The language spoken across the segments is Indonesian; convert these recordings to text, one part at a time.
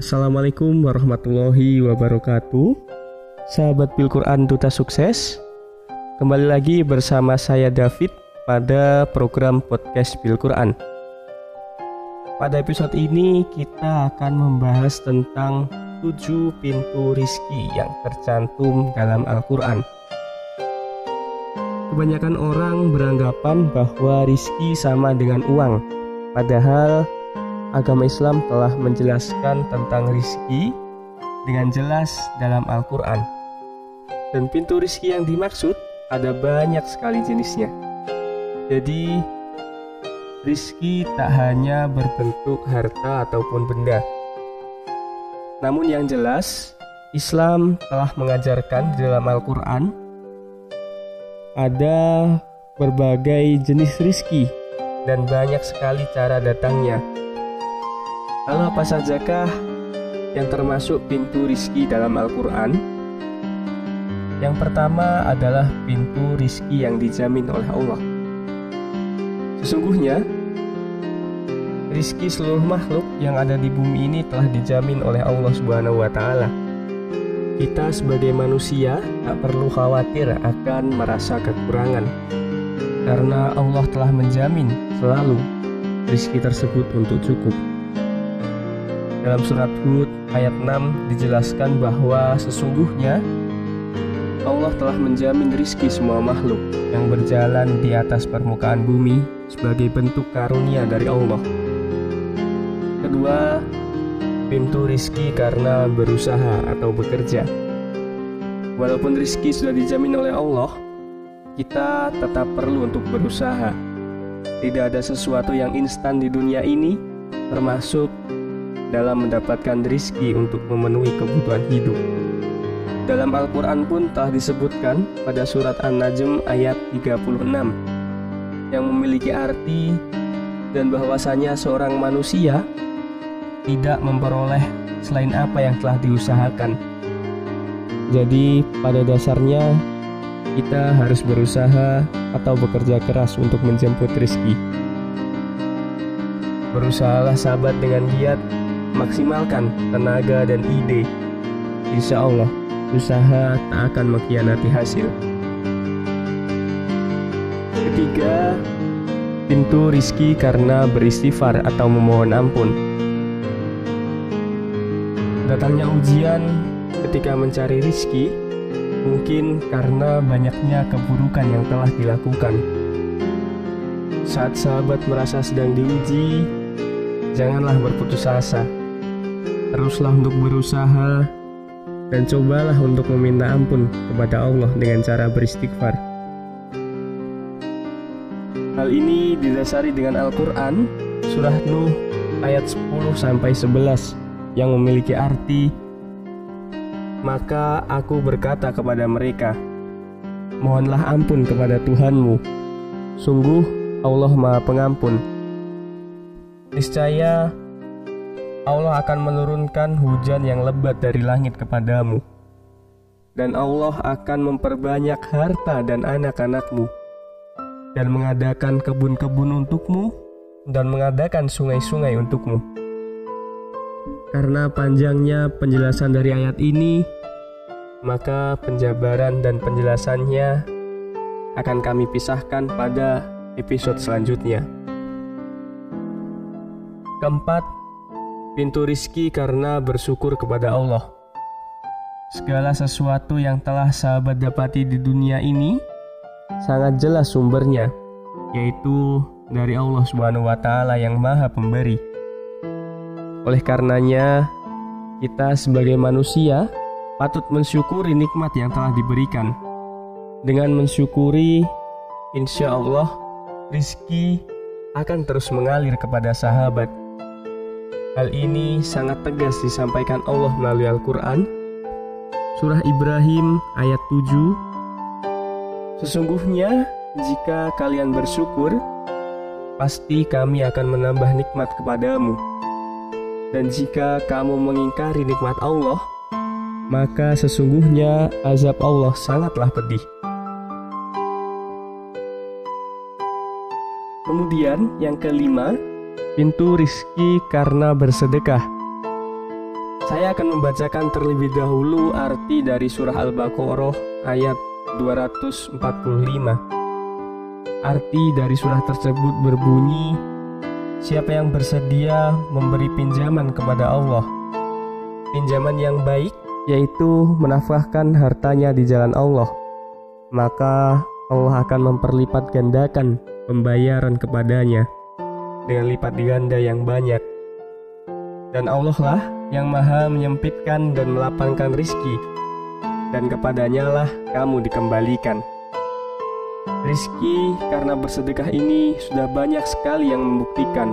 Assalamualaikum warahmatullahi wabarakatuh. Sahabat Bil Quran Duta Sukses Kembali lagi bersama saya David pada program podcast Bil Quran Pada episode ini kita akan membahas tentang tujuh pintu rizki yang tercantum dalam Al-Quran. Kebanyakan orang beranggapan bahwa rizki sama dengan uang Padahal agama Islam telah menjelaskan tentang rizki dengan jelas dalam Al-Quran. Dan pintu rizki yang dimaksud ada banyak sekali jenisnya. Jadi, rizki tak hanya berbentuk harta ataupun benda. Namun yang jelas, Islam telah mengajarkan di dalam Al-Quran ada berbagai jenis rizki dan banyak sekali cara datangnya Lalu apa sajakah yang termasuk pintu rizki dalam Al-Quran? Yang pertama adalah pintu rizki yang dijamin oleh Allah. Sesungguhnya, rizki seluruh makhluk yang ada di bumi ini telah dijamin oleh Allah Subhanahu wa Ta'ala. Kita sebagai manusia tak perlu khawatir akan merasa kekurangan, karena Allah telah menjamin selalu rizki tersebut untuk cukup. Dalam surat Hud ayat 6 dijelaskan bahwa sesungguhnya Allah telah menjamin rizki semua makhluk yang berjalan di atas permukaan bumi sebagai bentuk karunia dari Allah. Kedua, pintu rizki karena berusaha atau bekerja. Walaupun rizki sudah dijamin oleh Allah, kita tetap perlu untuk berusaha. Tidak ada sesuatu yang instan di dunia ini, termasuk dalam mendapatkan rizki untuk memenuhi kebutuhan hidup. Dalam Al-Quran pun telah disebutkan pada surat An-Najm ayat 36 yang memiliki arti dan bahwasanya seorang manusia tidak memperoleh selain apa yang telah diusahakan. Jadi pada dasarnya kita harus berusaha atau bekerja keras untuk menjemput rizki. Berusahalah sahabat dengan giat maksimalkan tenaga dan ide. Insya Allah, usaha tak akan mengkhianati hasil. Ketiga, pintu rizki karena beristighfar atau memohon ampun. Datangnya ujian ketika mencari rizki mungkin karena banyaknya keburukan yang telah dilakukan. Saat sahabat merasa sedang diuji, janganlah berputus asa teruslah untuk berusaha. Dan cobalah untuk meminta ampun kepada Allah dengan cara beristighfar. Hal ini didasari dengan Al-Quran Surah Nuh ayat 10 sampai 11 yang memiliki arti Maka aku berkata kepada mereka Mohonlah ampun kepada Tuhanmu. Sungguh Allah Maha Pengampun. Niscaya Allah akan menurunkan hujan yang lebat dari langit kepadamu, dan Allah akan memperbanyak harta dan anak-anakmu, dan mengadakan kebun-kebun untukmu, dan mengadakan sungai-sungai untukmu. Karena panjangnya penjelasan dari ayat ini, maka penjabaran dan penjelasannya akan kami pisahkan pada episode selanjutnya. Keempat, pintu rizki karena bersyukur kepada Allah. Segala sesuatu yang telah sahabat dapati di dunia ini sangat jelas sumbernya, yaitu dari Allah Subhanahu wa taala yang Maha Pemberi. Oleh karenanya, kita sebagai manusia patut mensyukuri nikmat yang telah diberikan. Dengan mensyukuri, insya Allah rizki akan terus mengalir kepada sahabat Hal ini sangat tegas disampaikan Allah melalui Al-Quran. Surah Ibrahim ayat 7 Sesungguhnya jika kalian bersyukur Pasti kami akan menambah nikmat kepadamu. Dan jika kamu mengingkari nikmat Allah Maka sesungguhnya azab Allah sangatlah pedih. Kemudian yang kelima pintu rizki karena bersedekah. Saya akan membacakan terlebih dahulu arti dari surah Al-Baqarah ayat 245. Arti dari surah tersebut berbunyi, Siapa yang bersedia memberi pinjaman kepada Allah, pinjaman yang baik yaitu menafkahkan hartanya di jalan Allah, maka Allah akan memperlipat gandakan pembayaran kepadanya dengan lipat ganda yang banyak. Dan Allah lah yang maha menyempitkan dan melapangkan rizki, dan kepadanya lah kamu dikembalikan. Rizki karena bersedekah ini sudah banyak sekali yang membuktikan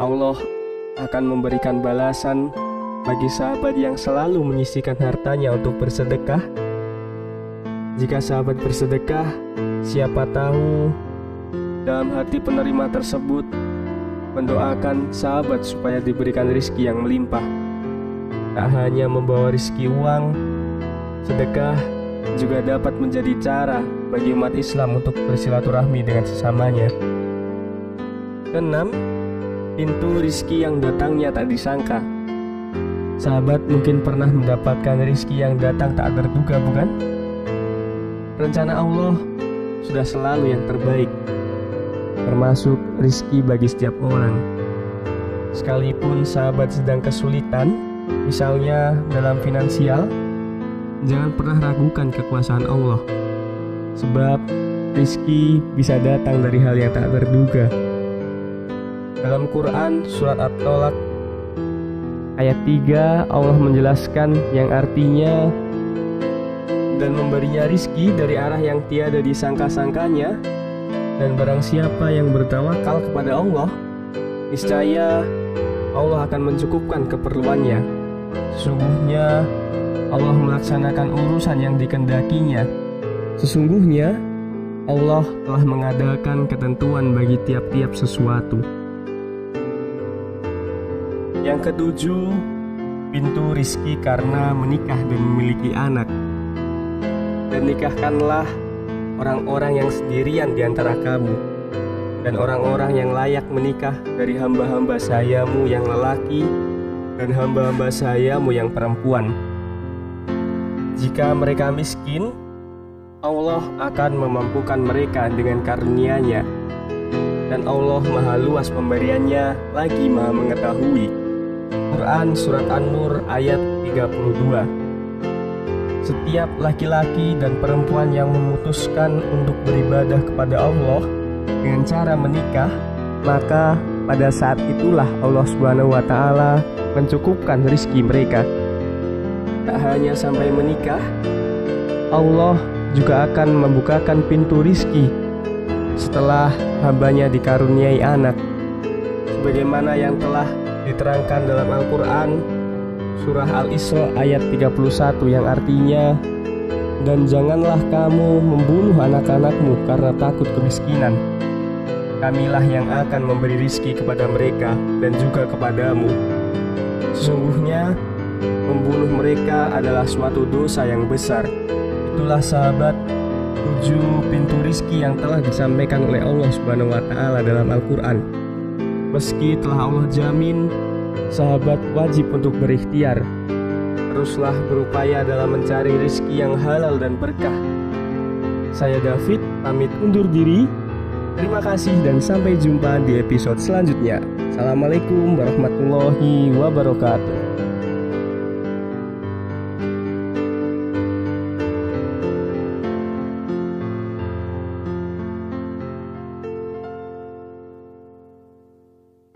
Allah akan memberikan balasan bagi sahabat yang selalu menyisikan hartanya untuk bersedekah. Jika sahabat bersedekah, siapa tahu dalam hati penerima tersebut mendoakan sahabat supaya diberikan rizki yang melimpah. Tak hanya membawa rizki uang, sedekah juga dapat menjadi cara bagi umat Islam untuk bersilaturahmi dengan sesamanya. Keenam, pintu rizki yang datangnya tak disangka. Sahabat mungkin pernah mendapatkan rizki yang datang tak terduga, bukan? Rencana Allah sudah selalu yang terbaik, termasuk rizki bagi setiap orang. Sekalipun sahabat sedang kesulitan, misalnya dalam finansial, jangan pernah ragukan kekuasaan Allah. Sebab rizki bisa datang dari hal yang tak terduga. Dalam Quran surat At-Tolak ayat 3 Allah menjelaskan yang artinya dan memberinya rizki dari arah yang tiada disangka-sangkanya dan barang siapa yang bertawakal kepada Allah niscaya Allah akan mencukupkan keperluannya sesungguhnya Allah melaksanakan urusan yang dikendakinya. Sesungguhnya, Allah telah mengadakan ketentuan bagi tiap-tiap sesuatu. Yang ketujuh, pintu rizki karena menikah dan memiliki anak. Dan nikahkanlah orang-orang yang sendirian di antara kamu, dan orang-orang yang layak menikah dari hamba-hamba sayamu yang lelaki, dan hamba-hamba sayamu yang perempuan jika mereka miskin, Allah akan memampukan mereka dengan karunia-Nya. Dan Allah maha luas pemberiannya lagi maha mengetahui. Quran Surat An-Nur ayat 32 Setiap laki-laki dan perempuan yang memutuskan untuk beribadah kepada Allah dengan cara menikah, maka pada saat itulah Allah Subhanahu wa taala mencukupkan rizki mereka. Tak hanya sampai menikah, Allah juga akan membukakan pintu rizki setelah hambanya dikaruniai anak. Sebagaimana yang telah diterangkan dalam Al-Quran, Surah Al-Isra ayat 31 yang artinya, Dan janganlah kamu membunuh anak-anakmu karena takut kemiskinan. Kamilah yang akan memberi rizki kepada mereka dan juga kepadamu. Sesungguhnya, membunuh mereka adalah suatu dosa yang besar. Itulah sahabat tujuh pintu rizki yang telah disampaikan oleh Allah Subhanahu wa taala dalam Al-Qur'an. Meski telah Allah jamin, sahabat wajib untuk berikhtiar. Teruslah berupaya dalam mencari rizki yang halal dan berkah. Saya David, pamit undur diri. Terima kasih dan sampai jumpa di episode selanjutnya. Assalamualaikum warahmatullahi wabarakatuh.